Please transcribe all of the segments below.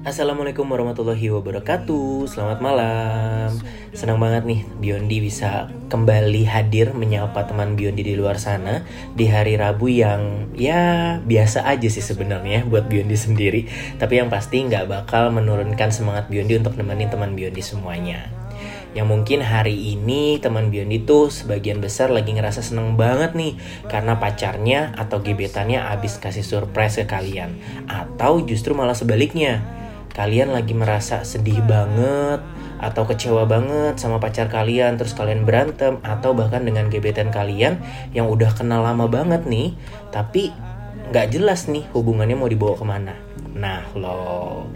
Assalamualaikum warahmatullahi wabarakatuh. Selamat malam. Senang banget nih Biondi bisa kembali hadir menyapa teman Biondi di luar sana Di hari Rabu yang ya biasa aja sih sebenarnya buat Biondi sendiri. Tapi yang pasti nggak bakal menurunkan semangat Biondi untuk nemenin teman Biondi semuanya. Yang mungkin hari ini teman Biondi tuh sebagian besar lagi ngerasa seneng banget nih karena pacarnya atau gebetannya abis kasih surprise ke kalian. Atau justru malah sebaliknya kalian lagi merasa sedih banget atau kecewa banget sama pacar kalian terus kalian berantem atau bahkan dengan gebetan kalian yang udah kenal lama banget nih tapi nggak jelas nih hubungannya mau dibawa ke mana. Nah lo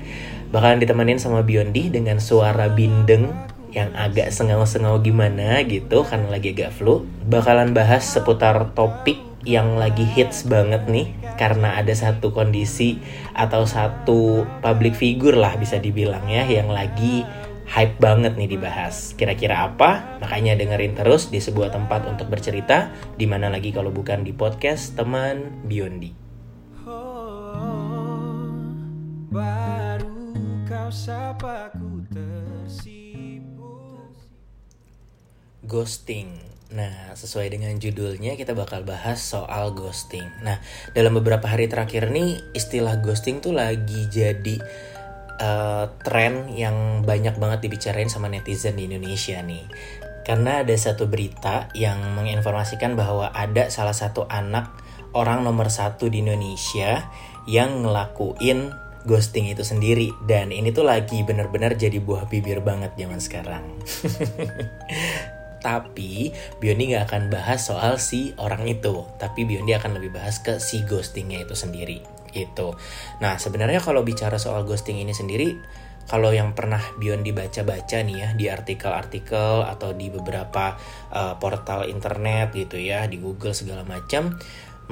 bakalan ditemenin sama Biondi dengan suara bindeng yang agak sengau-sengau gimana gitu karena lagi agak flu. Bakalan bahas seputar topik yang lagi hits banget nih karena ada satu kondisi atau satu public figure lah bisa dibilang ya yang lagi hype banget nih dibahas. Kira-kira apa? Makanya dengerin terus di sebuah tempat untuk bercerita di mana lagi kalau bukan di podcast teman Biondi. Oh, baru kau sapaku ghosting. Nah, sesuai dengan judulnya kita bakal bahas soal ghosting. Nah, dalam beberapa hari terakhir nih istilah ghosting tuh lagi jadi uh, tren yang banyak banget dibicarain sama netizen di Indonesia nih. Karena ada satu berita yang menginformasikan bahwa ada salah satu anak orang nomor satu di Indonesia yang ngelakuin ghosting itu sendiri dan ini tuh lagi bener-bener jadi buah bibir banget zaman sekarang. Tapi Biondi nggak akan bahas soal si orang itu, tapi Biondi akan lebih bahas ke si ghostingnya itu sendiri. Gitu. Nah sebenarnya kalau bicara soal ghosting ini sendiri, kalau yang pernah Biondi baca-baca nih ya di artikel-artikel atau di beberapa uh, portal internet gitu ya di Google segala macam,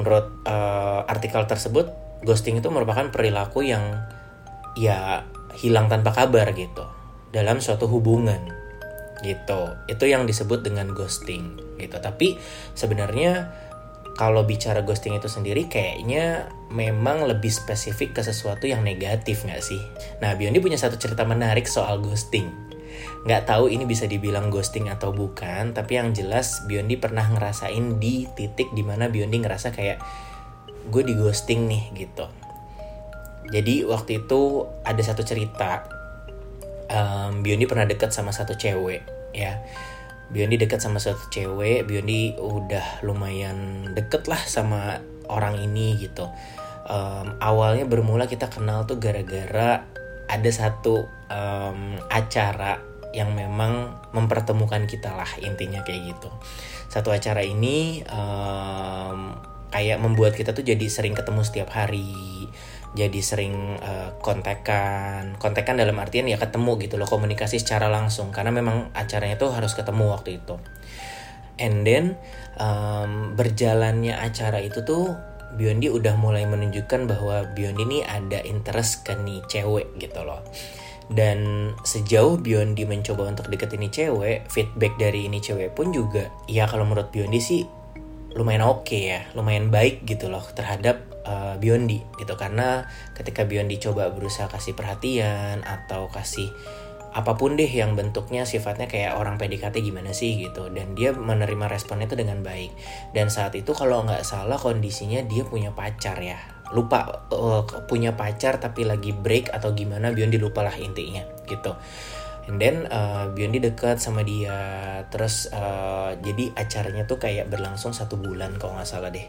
menurut uh, artikel tersebut ghosting itu merupakan perilaku yang ya hilang tanpa kabar gitu dalam suatu hubungan gitu itu yang disebut dengan ghosting gitu tapi sebenarnya kalau bicara ghosting itu sendiri kayaknya memang lebih spesifik ke sesuatu yang negatif nggak sih? Nah, Biondi punya satu cerita menarik soal ghosting. Nggak tahu ini bisa dibilang ghosting atau bukan, tapi yang jelas Biondi pernah ngerasain di titik di mana Biondi ngerasa kayak gue di ghosting nih gitu. Jadi waktu itu ada satu cerita um, Biondi pernah deket sama satu cewek ya. Biondi deket sama satu cewek Biondi udah lumayan deket lah sama orang ini gitu. Um, awalnya bermula kita kenal tuh gara-gara ada satu um, acara yang memang mempertemukan kita lah intinya kayak gitu. Satu acara ini um, kayak membuat kita tuh jadi sering ketemu setiap hari jadi sering uh, kontekan. Kontekan dalam artian ya ketemu gitu loh komunikasi secara langsung. Karena memang acaranya tuh harus ketemu waktu itu. And then um, berjalannya acara itu tuh Biondi udah mulai menunjukkan bahwa Biondi ini ada interest ke nih cewek gitu loh. Dan sejauh Biondi mencoba untuk deketin ini cewek feedback dari ini cewek pun juga ya kalau menurut Biondi sih lumayan oke okay ya lumayan baik gitu loh terhadap uh, Biondi gitu. Karena ketika Biondi coba berusaha kasih perhatian atau kasih apa pun deh yang bentuknya sifatnya kayak orang PDKT gimana sih gitu. Dan dia menerima responnya itu dengan baik. Dan saat itu kalau nggak salah kondisinya dia punya pacar ya. Lupa uh, punya pacar tapi lagi break atau gimana Biondi lupa lah intinya gitu. And then uh, Biondi dekat sama dia. Terus uh, jadi acaranya tuh kayak berlangsung satu bulan kalau nggak salah deh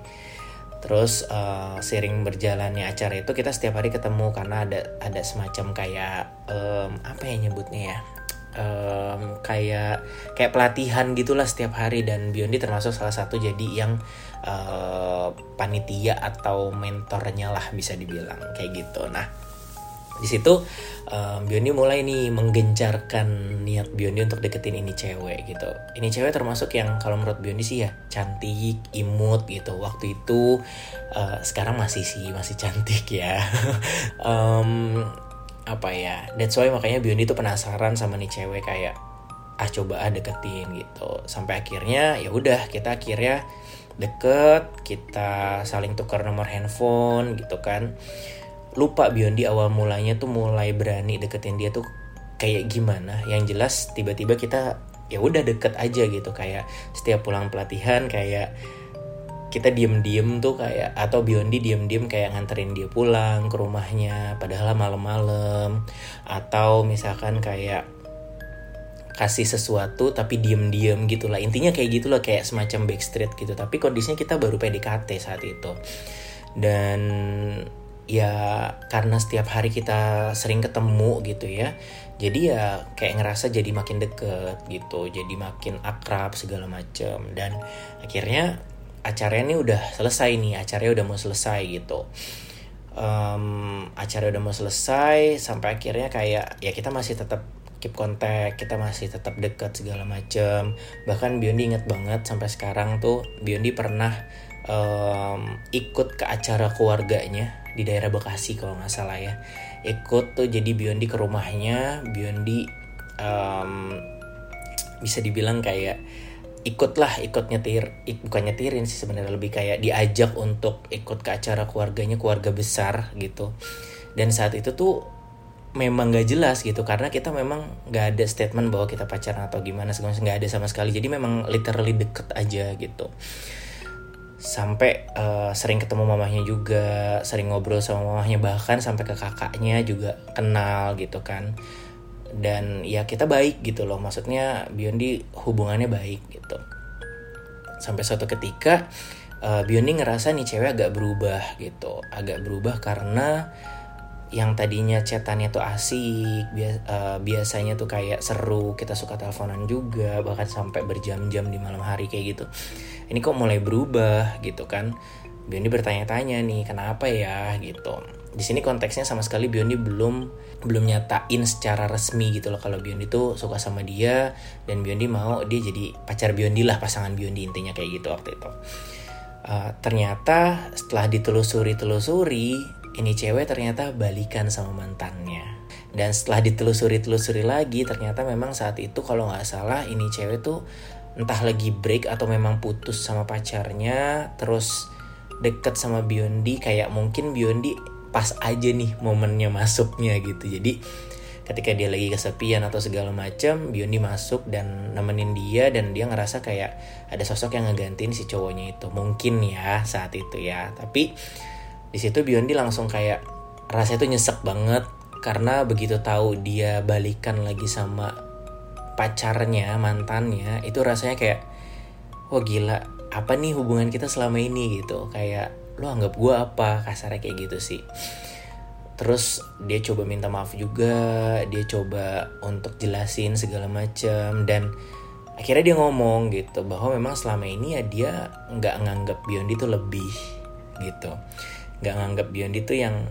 terus uh, sering berjalannya acara itu kita setiap hari ketemu karena ada ada semacam kayak um, apa ya nyebutnya ya? Um, kayak kayak pelatihan gitulah setiap hari. Dan Biondi termasuk salah satu jadi yang uh, panitia atau mentornya lah bisa dibilang. Kayak gitu. Nah di situ um, Biondi mulai nih menggencarkan niat Biondi untuk deketin ini cewek gitu. Ini cewek termasuk yang kalau menurut Biondi sih ya cantik imut gitu. Waktu itu uh, sekarang masih sih masih cantik ya. Um, apa ya that's why makanya Biondi tuh penasaran sama nih cewek kayak ah coba ah deketin gitu. Sampai akhirnya ya udah kita akhirnya deket kita saling tukar nomor handphone gitu kan lupa Biondi awal mulanya tuh mulai berani deketin dia tuh kayak gimana. Yang jelas tiba-tiba kita ya udah deket aja gitu. Kayak setiap pulang pelatihan kayak kita diem-diem tuh kayak atau Biondi diem-diem kayak nganterin dia pulang ke rumahnya padahal malam-malam. Atau misalkan kayak kasih sesuatu tapi diem-diem gitulah. Intinya kayak gitulah kayak semacam backstreet gitu. Tapi kondisinya kita baru PDKT saat itu. Dan ya karena setiap hari kita sering ketemu gitu ya jadi ya kayak ngerasa jadi makin deket gitu jadi makin akrab segala macem. Dan akhirnya acaranya ini udah selesai nih acaranya udah mau selesai gitu. Um, acara udah mau selesai sampai akhirnya kayak ya kita masih tetap keep kontak kita masih tetap dekat segala macem. Bahkan Biondi inget banget sampai sekarang tuh Biondi pernah um, ikut ke acara keluarganya di daerah Bekasi kalau nggak salah ya. Ikut tuh jadi Biondi ke rumahnya. Biondi um, bisa dibilang kayak ikutlah ikut nyetir ik, bukan nyetirin sih sebenarnya lebih kayak diajak untuk ikut ke acara keluarganya keluarga besar gitu. Dan saat itu tuh memang gak jelas gitu karena kita memang gak ada statement bahwa kita pacaran atau gimana segala nggak ada sama sekali. Jadi memang literally deket aja gitu sampai uh, sering ketemu mamahnya juga sering ngobrol sama mamahnya bahkan sampai ke kakaknya juga kenal gitu kan. Dan ya kita baik gitu loh maksudnya Biondi hubungannya baik gitu. Sampai suatu ketika uh, Biondi ngerasa nih cewek agak berubah gitu agak berubah karena yang tadinya chatannya tuh asik uh, biasanya tuh kayak seru kita suka teleponan juga bahkan sampai berjam-jam di malam hari kayak gitu. Ini kok mulai berubah gitu kan? Biondi bertanya-tanya nih kenapa ya? gitu. Di sini konteksnya sama sekali Biondi belum belum nyatain secara resmi gitu loh kalau Biondi tuh suka sama dia dan Biondi mau dia jadi pacar Biondi lah pasangan Biondi intinya kayak gitu waktu itu. Uh, ternyata setelah ditelusuri telusuri ini cewek ternyata balikan sama mantannya. Dan setelah ditelusuri-telusuri lagi ternyata memang saat itu kalau nggak salah ini cewek tuh entah lagi break atau memang putus sama pacarnya terus deket sama Biondi kayak mungkin Biondi pas aja nih momennya masuknya gitu. Jadi ketika dia lagi kesepian atau segala macam Biondi masuk dan nemenin dia dan dia ngerasa kayak ada sosok yang ngegantiin si cowoknya itu. Mungkin ya saat itu ya. Tapi di situ Biondi langsung kayak rasanya tuh nyesek banget karena begitu tahu dia balikan lagi sama pacarnya mantannya itu rasanya kayak wah gila apa nih hubungan kita selama ini? gitu. Kayak lo anggap gue apa? Kasarnya kayak gitu sih. Terus dia coba minta maaf juga dia coba untuk jelasin segala macam dan akhirnya dia ngomong gitu bahwa memang selama ini ya dia nggak nganggap Biondi tuh lebih gitu nggak nganggap Biondi tuh yang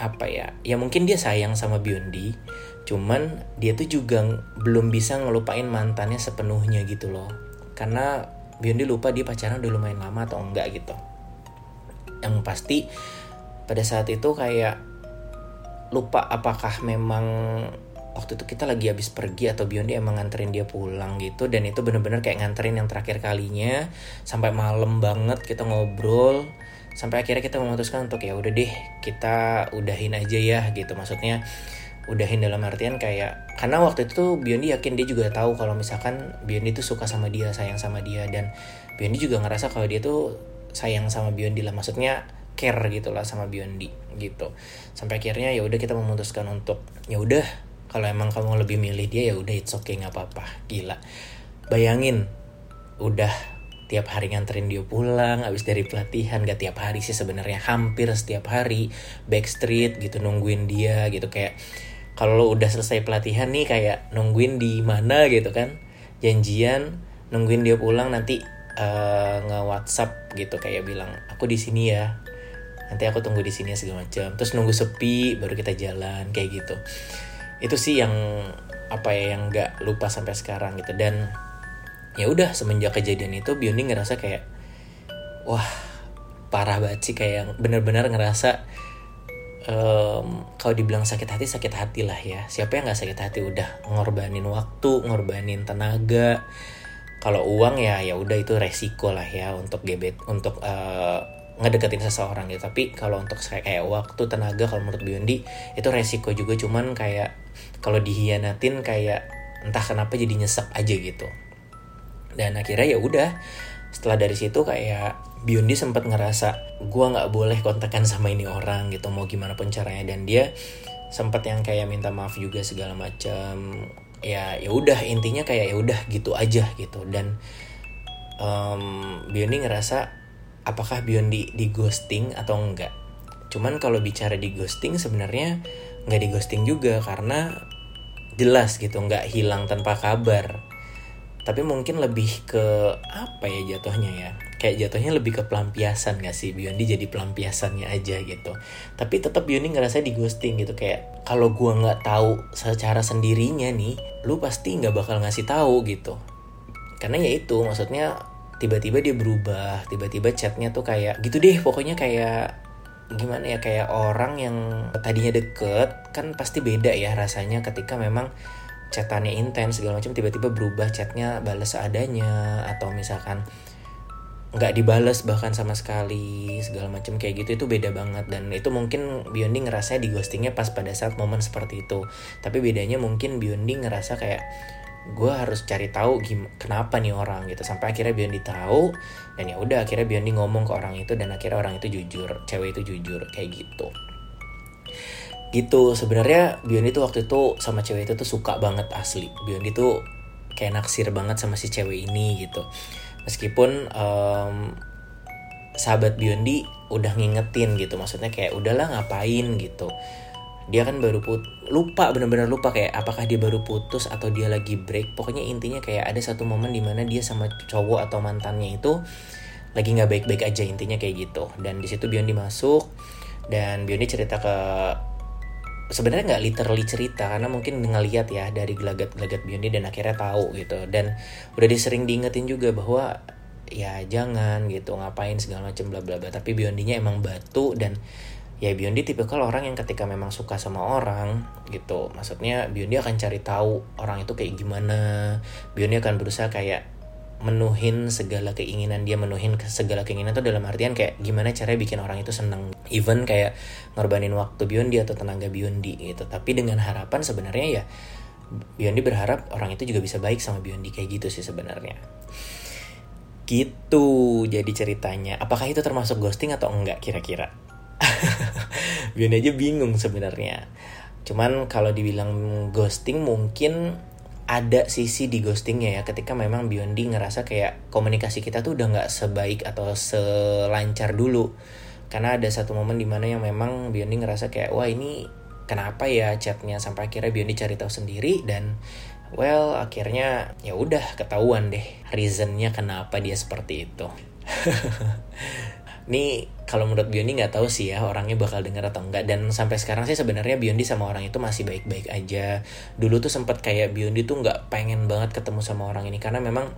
apa ya? Ya mungkin dia sayang sama Biondi cuman dia tuh juga belum bisa ngelupain mantannya sepenuhnya gitu loh. Karena Biondi lupa dia pacaran udah lumayan lama atau enggak gitu. Yang pasti pada saat itu kayak lupa apakah memang waktu itu kita lagi habis pergi atau Biondi emang nganterin dia pulang gitu. Dan itu bener-bener kayak nganterin yang terakhir kalinya. Sampai malam banget kita ngobrol sampai akhirnya kita memutuskan untuk ya udah deh kita udahin aja ya gitu. Maksudnya udahin dalam artian kayak karena waktu itu Biondi yakin dia juga tahu kalau misalkan Biondi tuh suka sama dia sayang sama dia dan Biondi juga ngerasa kalau dia tuh sayang sama Biondi lah. Maksudnya care gitu lah sama Biondi gitu. Sampai akhirnya ya udah kita memutuskan untuk ya udah kalau emang kamu lebih milih dia ya udah it's okay nggak apa-apa. Gila. Bayangin udah tiap hari nganterin dia pulang abis dari pelatihan gak tiap hari sih sebenarnya hampir setiap hari backstreet gitu nungguin dia gitu kayak kalau lo udah selesai pelatihan nih kayak nungguin di mana gitu kan janjian nungguin dia pulang nanti uh, nge WhatsApp gitu kayak bilang aku di sini ya nanti aku tunggu di sini segala macam. Terus nunggu sepi baru kita jalan kayak gitu. Itu sih yang apa ya yang nggak lupa sampai sekarang gitu. Dan ya udah semenjak kejadian itu Biondi ngerasa kayak wah parah banget sih kayak bener-bener ngerasa um, kalau dibilang sakit hati sakit hati lah ya. Siapa yang nggak sakit hati? Udah ngorbanin waktu ngorbanin tenaga. Kalau uang ya ya udah itu resiko lah ya untuk gebet untuk uh, ngedeketin seseorang gitu. Tapi kalau untuk kayak waktu tenaga kalau menurut Biondi itu resiko juga. Cuman kayak kalau dihianatin kayak entah kenapa jadi nyesek aja gitu dan akhirnya ya udah setelah dari situ kayak Biondi sempat ngerasa gue nggak boleh kontakkan sama ini orang gitu mau gimana pun caranya. Dan dia sempat yang kayak minta maaf juga segala macam ya ya udah intinya kayak ya udah gitu aja gitu. Dan um, Biondi ngerasa apakah Biondi di ghosting atau enggak? Cuman kalau bicara di ghosting sebenarnya nggak di ghosting juga karena jelas gitu nggak hilang tanpa kabar tapi mungkin lebih ke apa ya jatuhnya ya? Kayak jatuhnya lebih ke pelampiasan gak sih? Biondi jadi pelampiasannya aja gitu. Tapi tetap Biondi ngerasa di ghosting gitu. Kayak kalau gua nggak tahu secara sendirinya nih lu pasti nggak bakal ngasih tahu gitu. Karena ya itu maksudnya tiba-tiba dia berubah tiba-tiba chatnya tuh kayak gitu deh pokoknya kayak gimana ya? Kayak orang yang tadinya deket kan pasti beda ya rasanya ketika memang chatannya intens segala macam tiba-tiba berubah chatnya balas seadanya atau misalkan nggak dibales bahkan sama sekali segala macam kayak gitu itu beda banget. Dan itu mungkin Biondi ngerasa di ghostingnya pas pada saat momen seperti itu. Tapi bedanya mungkin Biondi ngerasa kayak gue harus cari tahu kenapa nih orang gitu. Sampai akhirnya Biondi tahu dan ya udah akhirnya Biondi ngomong ke orang itu dan akhirnya orang itu jujur cewek itu jujur kayak gitu gitu. Sebenarnya Biondi tuh waktu itu sama cewek itu tuh suka banget asli. Biondi tuh kayak naksir banget sama si cewek ini gitu. Meskipun um, sahabat Biondi udah ngingetin gitu. Maksudnya kayak udahlah ngapain? gitu. Dia kan baru put lupa bener-bener lupa kayak apakah dia baru putus atau dia lagi break. Pokoknya intinya kayak ada satu momen di mana dia sama cowok atau mantannya itu lagi nggak baik-baik aja intinya kayak gitu. Dan di situ Biondi masuk dan Biondi cerita ke sebenarnya nggak literally cerita karena mungkin ngeliat ya dari gelagat-gelagat Biondi dan akhirnya tahu gitu. Dan udah disering diingetin juga bahwa ya jangan gitu ngapain segala macam bla bla bla. Tapi Biondinya emang batu dan ya Biondi tipikal orang yang ketika memang suka sama orang gitu. Maksudnya Biondi akan cari tahu orang itu kayak gimana. Biondi akan berusaha kayak menuhin segala keinginan dia menuhin segala keinginan tuh dalam artian kayak gimana caranya bikin orang itu seneng. Even kayak ngorbanin waktu Biondi atau tenaga Biondi gitu. Tapi dengan harapan sebenarnya ya Biondi berharap orang itu juga bisa baik sama Biondi kayak gitu sih sebenarnya. Gitu jadi ceritanya. Apakah itu termasuk ghosting atau enggak kira-kira? Biondi aja bingung sebenarnya. Cuman kalau dibilang ghosting mungkin ada sisi di ghostingnya ya ketika memang Biondi ngerasa kayak komunikasi kita tuh udah nggak sebaik atau selancar dulu. Karena ada satu momen di mana yang memang Biondi ngerasa kayak wah ini kenapa ya chatnya? Sampai akhirnya Biondi cari tahu sendiri dan well akhirnya ya udah ketahuan deh reasonnya kenapa dia seperti itu. Nih kalau menurut Biondi nggak tahu sih ya orangnya bakal denger atau enggak dan sampai sekarang sih sebenarnya Biondi sama orang itu masih baik-baik aja. Dulu tuh sempat kayak Biondi tuh nggak pengen banget ketemu sama orang ini. Karena memang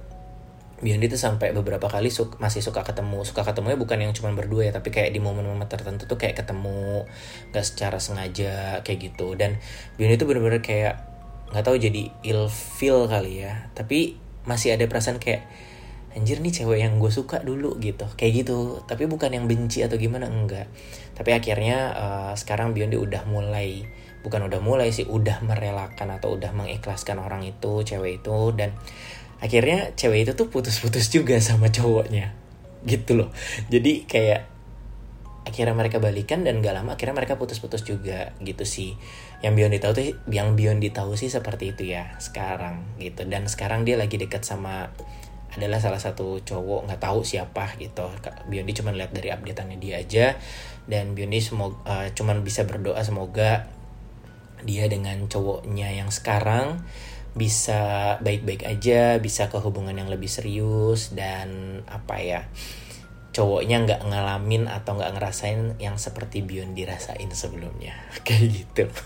Biondi tuh sampai beberapa kali su masih suka ketemu. Suka ketemunya bukan yang cuma berdua ya tapi kayak di momen-momen tertentu tuh kayak ketemu nggak secara sengaja kayak gitu. Dan Biondi tuh bener-bener kayak nggak tahu jadi ill feel kali ya. Tapi masih ada perasaan kayak anjir nih cewek yang gue suka dulu gitu. Kayak gitu. Tapi bukan yang benci atau gimana enggak. Tapi akhirnya uh, sekarang Biondi udah mulai bukan udah mulai sih udah merelakan atau udah mengikhlaskan orang itu cewek itu. Dan akhirnya cewek itu tuh putus-putus juga sama cowoknya. Gitu loh. Jadi kayak akhirnya mereka balikan dan gak lama akhirnya mereka putus-putus juga. Gitu sih. Yang Biondi tahu tuh yang Biondi tahu sih seperti itu ya sekarang. Gitu. Dan sekarang dia lagi dekat sama adalah salah satu cowok nggak tahu siapa gitu. Biondi cuma lihat dari updateannya dia aja. Dan Biondi semoga uh, cuman bisa berdoa semoga dia dengan cowoknya yang sekarang bisa baik-baik aja bisa ke hubungan yang lebih serius dan apa ya cowoknya nggak ngalamin atau nggak ngerasain yang seperti Bion dirasain sebelumnya. Kayak gitu.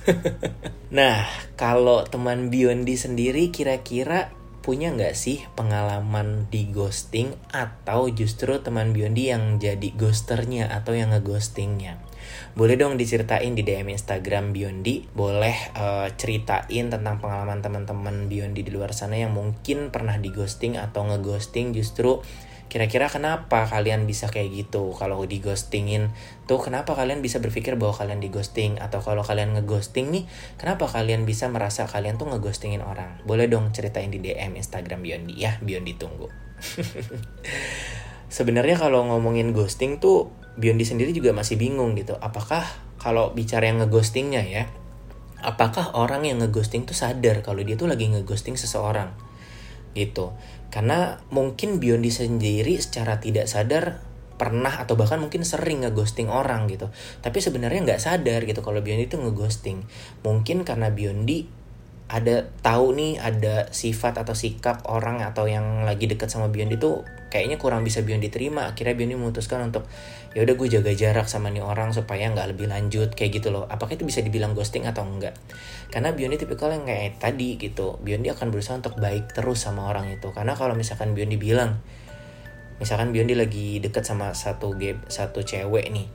Nah kalau teman Biondi sendiri kira-kira punya nggak sih pengalaman di ghosting atau justru teman Biondi yang jadi ghosternya atau yang ngeghostingnya? Boleh dong diceritain di DM Instagram Biondi. Boleh uh, ceritain tentang pengalaman teman-teman Biondi di luar sana yang mungkin pernah di ghosting atau ngeghosting justru kira-kira kenapa kalian bisa kayak gitu? Kalau di ghostingin tuh kenapa kalian bisa berpikir bahwa kalian di ghosting atau kalau kalian ngeghosting nih kenapa kalian bisa merasa kalian tuh ngeghostingin orang? Boleh dong ceritain di DM Instagram Biondi ya Biondi tunggu. Sebenarnya kalau ngomongin ghosting tuh Biondi sendiri juga masih bingung gitu. Apakah kalau bicara yang ngeghostingnya ya apakah orang yang ngeghosting tuh sadar kalau dia tuh lagi ngeghosting seseorang gitu. Karena mungkin Biondi sendiri secara tidak sadar pernah atau bahkan mungkin sering ngeghosting orang gitu. Tapi sebenarnya nggak sadar gitu kalau Biondi itu ngeghosting. Mungkin karena Biondi ada tahu nih ada sifat atau sikap orang atau yang lagi deket sama Biondi tuh kayaknya kurang bisa Biondi terima akhirnya Biondi memutuskan untuk ya udah gue jaga jarak sama nih orang supaya nggak lebih lanjut kayak gitu loh. Apakah itu bisa dibilang ghosting atau enggak? Karena Biondi tipikal yang kayak tadi gitu Biondi akan berusaha untuk baik terus sama orang itu. Karena kalau misalkan Biondi bilang misalkan Biondi lagi deket sama satu game satu cewek nih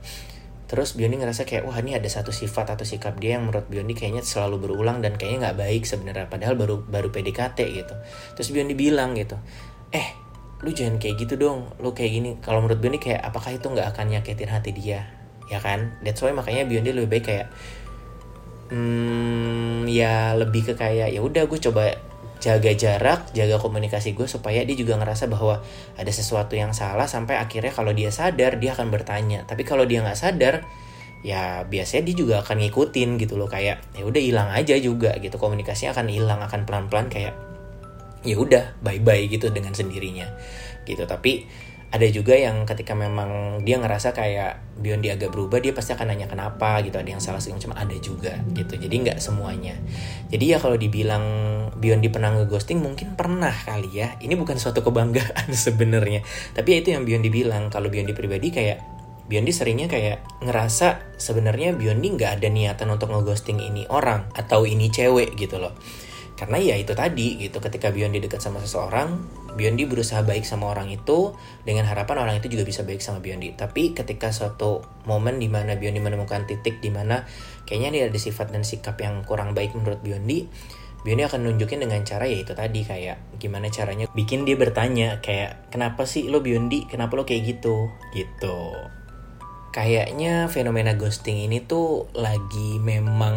Terus Biondi ngerasa kayak wah ini ada satu sifat atau sikap dia yang menurut Biondi kayaknya selalu berulang dan kayaknya nggak baik sebenarnya. Padahal baru baru PDKT gitu. Terus Biondi bilang gitu, eh lu jangan kayak gitu dong, lu kayak gini. Kalau menurut Biondi kayak apakah itu nggak akan nyakitin hati dia, ya kan? That's why makanya Biondi lebih baik kayak hmm, ya lebih ke kayak ya udah gue coba jaga jarak, jaga komunikasi gue supaya dia juga ngerasa bahwa ada sesuatu yang salah sampai akhirnya kalau dia sadar dia akan bertanya. Tapi kalau dia nggak sadar, ya biasanya dia juga akan ngikutin gitu loh kayak ya udah hilang aja juga gitu komunikasinya akan hilang akan pelan pelan kayak ya udah bye bye gitu dengan sendirinya gitu. Tapi ada juga yang ketika memang dia ngerasa kayak Bion dia agak berubah dia pasti akan nanya kenapa gitu ada yang salah segala macam ada juga gitu. Jadi nggak semuanya. Jadi ya kalau dibilang Bion di pernah ngeghosting mungkin pernah kali ya. Ini bukan suatu kebanggaan sebenarnya. Tapi ya itu yang Bion dibilang kalau Bion di pribadi kayak Biondi seringnya kayak ngerasa sebenarnya Biondi nggak ada niatan untuk ngeghosting ini orang atau ini cewek gitu loh karena ya itu tadi gitu ketika Biondi dekat sama seseorang Biondi berusaha baik sama orang itu dengan harapan orang itu juga bisa baik sama Biondi. Tapi ketika suatu momen di mana Biondi menemukan titik di mana kayaknya dia ada sifat dan sikap yang kurang baik menurut Biondi, Biondi akan nunjukin dengan cara ya itu tadi kayak gimana caranya bikin dia bertanya kayak kenapa sih lo Biondi, kenapa lo kayak gitu, gitu. Kayaknya fenomena ghosting ini tuh lagi memang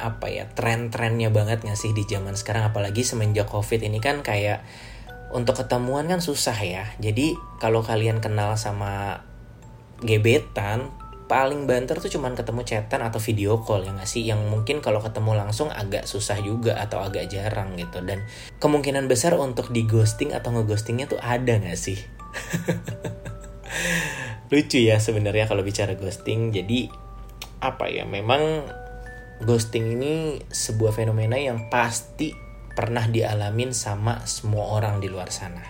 apa ya tren-trennya banget gak sih di zaman sekarang? Apalagi semenjak covid ini kan kayak untuk ketemuan kan susah ya. Jadi kalau kalian kenal sama gebetan, paling banter tuh cuman ketemu chatan atau video call ya nggak sih? Yang mungkin kalau ketemu langsung agak susah juga atau agak jarang gitu. Dan kemungkinan besar untuk di ghosting atau ngeghostingnya tuh ada nggak sih lucu ya sebenarnya kalau bicara ghosting jadi apa ya memang ghosting ini sebuah fenomena yang pasti pernah dialamin sama semua orang di luar sana.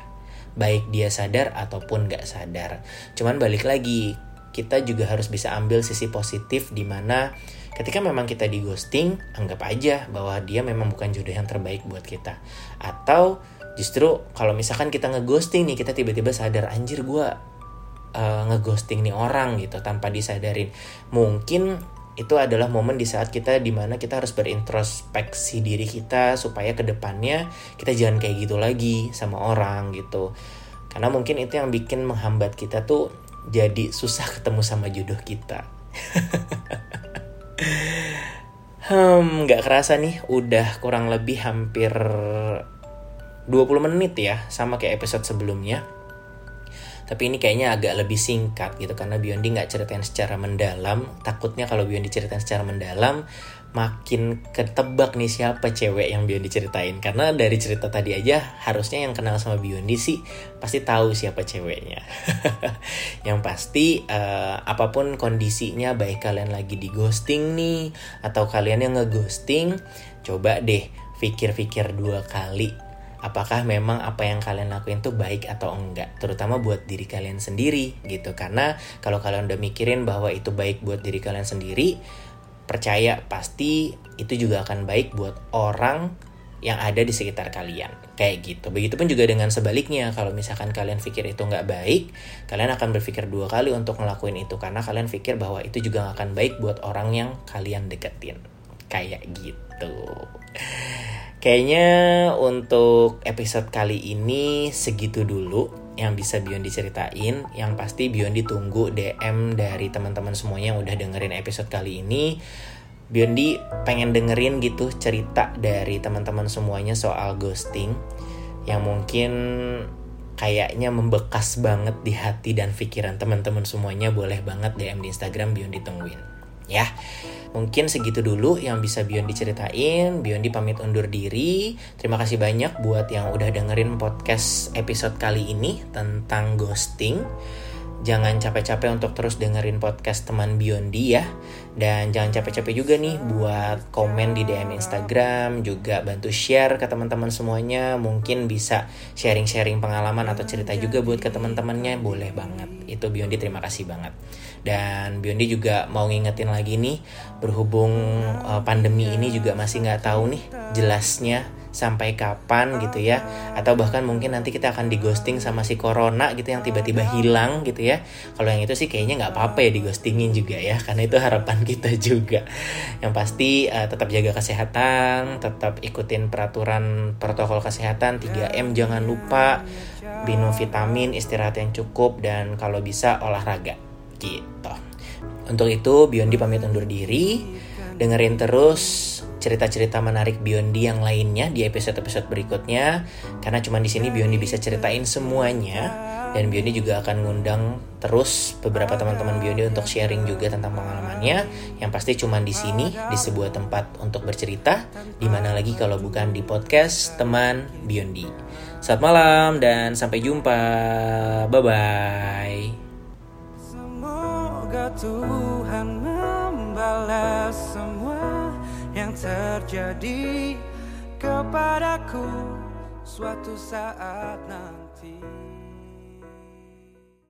Baik dia sadar ataupun gak sadar. Cuman balik lagi, kita juga harus bisa ambil sisi positif di mana ketika memang kita di ghosting, anggap aja bahwa dia memang bukan jodoh yang terbaik buat kita. Atau justru kalau misalkan kita ngeghosting nih, kita tiba-tiba sadar anjir gue uh, ngeghosting nih orang gitu tanpa disadarin. Mungkin itu adalah momen di saat kita di mana kita harus berintrospeksi diri kita supaya ke depannya kita jangan kayak gitu lagi sama orang gitu. Karena mungkin itu yang bikin menghambat kita tuh jadi susah ketemu sama jodoh kita. Hmm nggak kerasa nih udah kurang lebih hampir 20 menit ya sama kayak episode sebelumnya tapi ini kayaknya agak lebih singkat gitu karena Biondi nggak ceritain secara mendalam. Takutnya kalau Biondi ceritain secara mendalam makin ketebak nih siapa cewek yang Biondi ceritain. Karena dari cerita tadi aja harusnya yang kenal sama Biondi sih pasti tahu siapa ceweknya. Yang pasti uh, apa pun kondisinya baik kalian lagi di ghosting nih atau kalian yang ngeghosting coba deh pikir-pikir dua kali apakah memang apa yang kalian lakuin tuh baik atau enggak? Terutama buat diri kalian sendiri gitu. Karena kalau kalian udah mikirin bahwa itu baik buat diri kalian sendiri percaya pasti itu juga akan baik buat orang yang ada di sekitar kalian. Kayak gitu. Begitupun juga dengan sebaliknya kalau misalkan kalian pikir itu nggak baik kalian akan berpikir dua kali untuk ngelakuin itu. Karena kalian pikir bahwa itu juga akan baik buat orang yang kalian deketin. Kayak gitu Kayaknya untuk episode kali ini segitu dulu. yang bisa Biondi ceritain. Yang pasti Biondi tunggu DM dari teman-teman semuanya yang udah dengerin episode kali ini. Biondi pengen dengerin gitu cerita dari teman-teman semuanya soal ghosting yang mungkin kayaknya membekas banget di hati dan pikiran teman-teman semuanya boleh banget DM di Instagram Biondi tungguin ya mungkin segitu dulu yang bisa Biondi ceritain. Biondi pamit undur diri. Terima kasih banyak buat yang udah dengerin podcast episode kali ini tentang ghosting jangan capek-capek untuk terus dengerin podcast teman Biondi ya. Dan jangan capek-capek juga nih buat komen di DM Instagram juga bantu share ke teman-teman semuanya. Mungkin bisa sharing-sharing pengalaman atau cerita juga buat ke teman-temannya. Boleh banget. Itu Biondi terima kasih banget. Dan Biondi juga mau ngingetin lagi nih berhubung uh, pandemi ini juga masih nggak tahu nih jelasnya sampai kapan gitu ya. Atau bahkan mungkin nanti kita akan di ghosting sama si corona gitu yang tiba-tiba hilang gitu ya. Kalau yang itu sih kayaknya nggak apa-apa ya di ghostingin juga ya karena itu harapan kita juga. Yang pasti uh, tetap jaga kesehatan tetap ikutin peraturan protokol kesehatan 3M jangan lupa minum vitamin istirahat yang cukup dan kalau bisa olahraga gitu. Untuk itu Biondi pamit undur diri. Dengerin terus cerita-cerita menarik Biondi yang lainnya di episode-episode berikutnya karena cuma di sini Biondi bisa ceritain semuanya dan Biondi juga akan ngundang terus beberapa teman-teman Biondi untuk sharing juga tentang pengalamannya yang pasti cuma di sini di sebuah tempat untuk bercerita di mana lagi kalau bukan di podcast teman Biondi. Selamat malam dan sampai jumpa. Bye bye. Semoga Tuhan membalas semua yang terjadi kepadaku suatu saat nanti.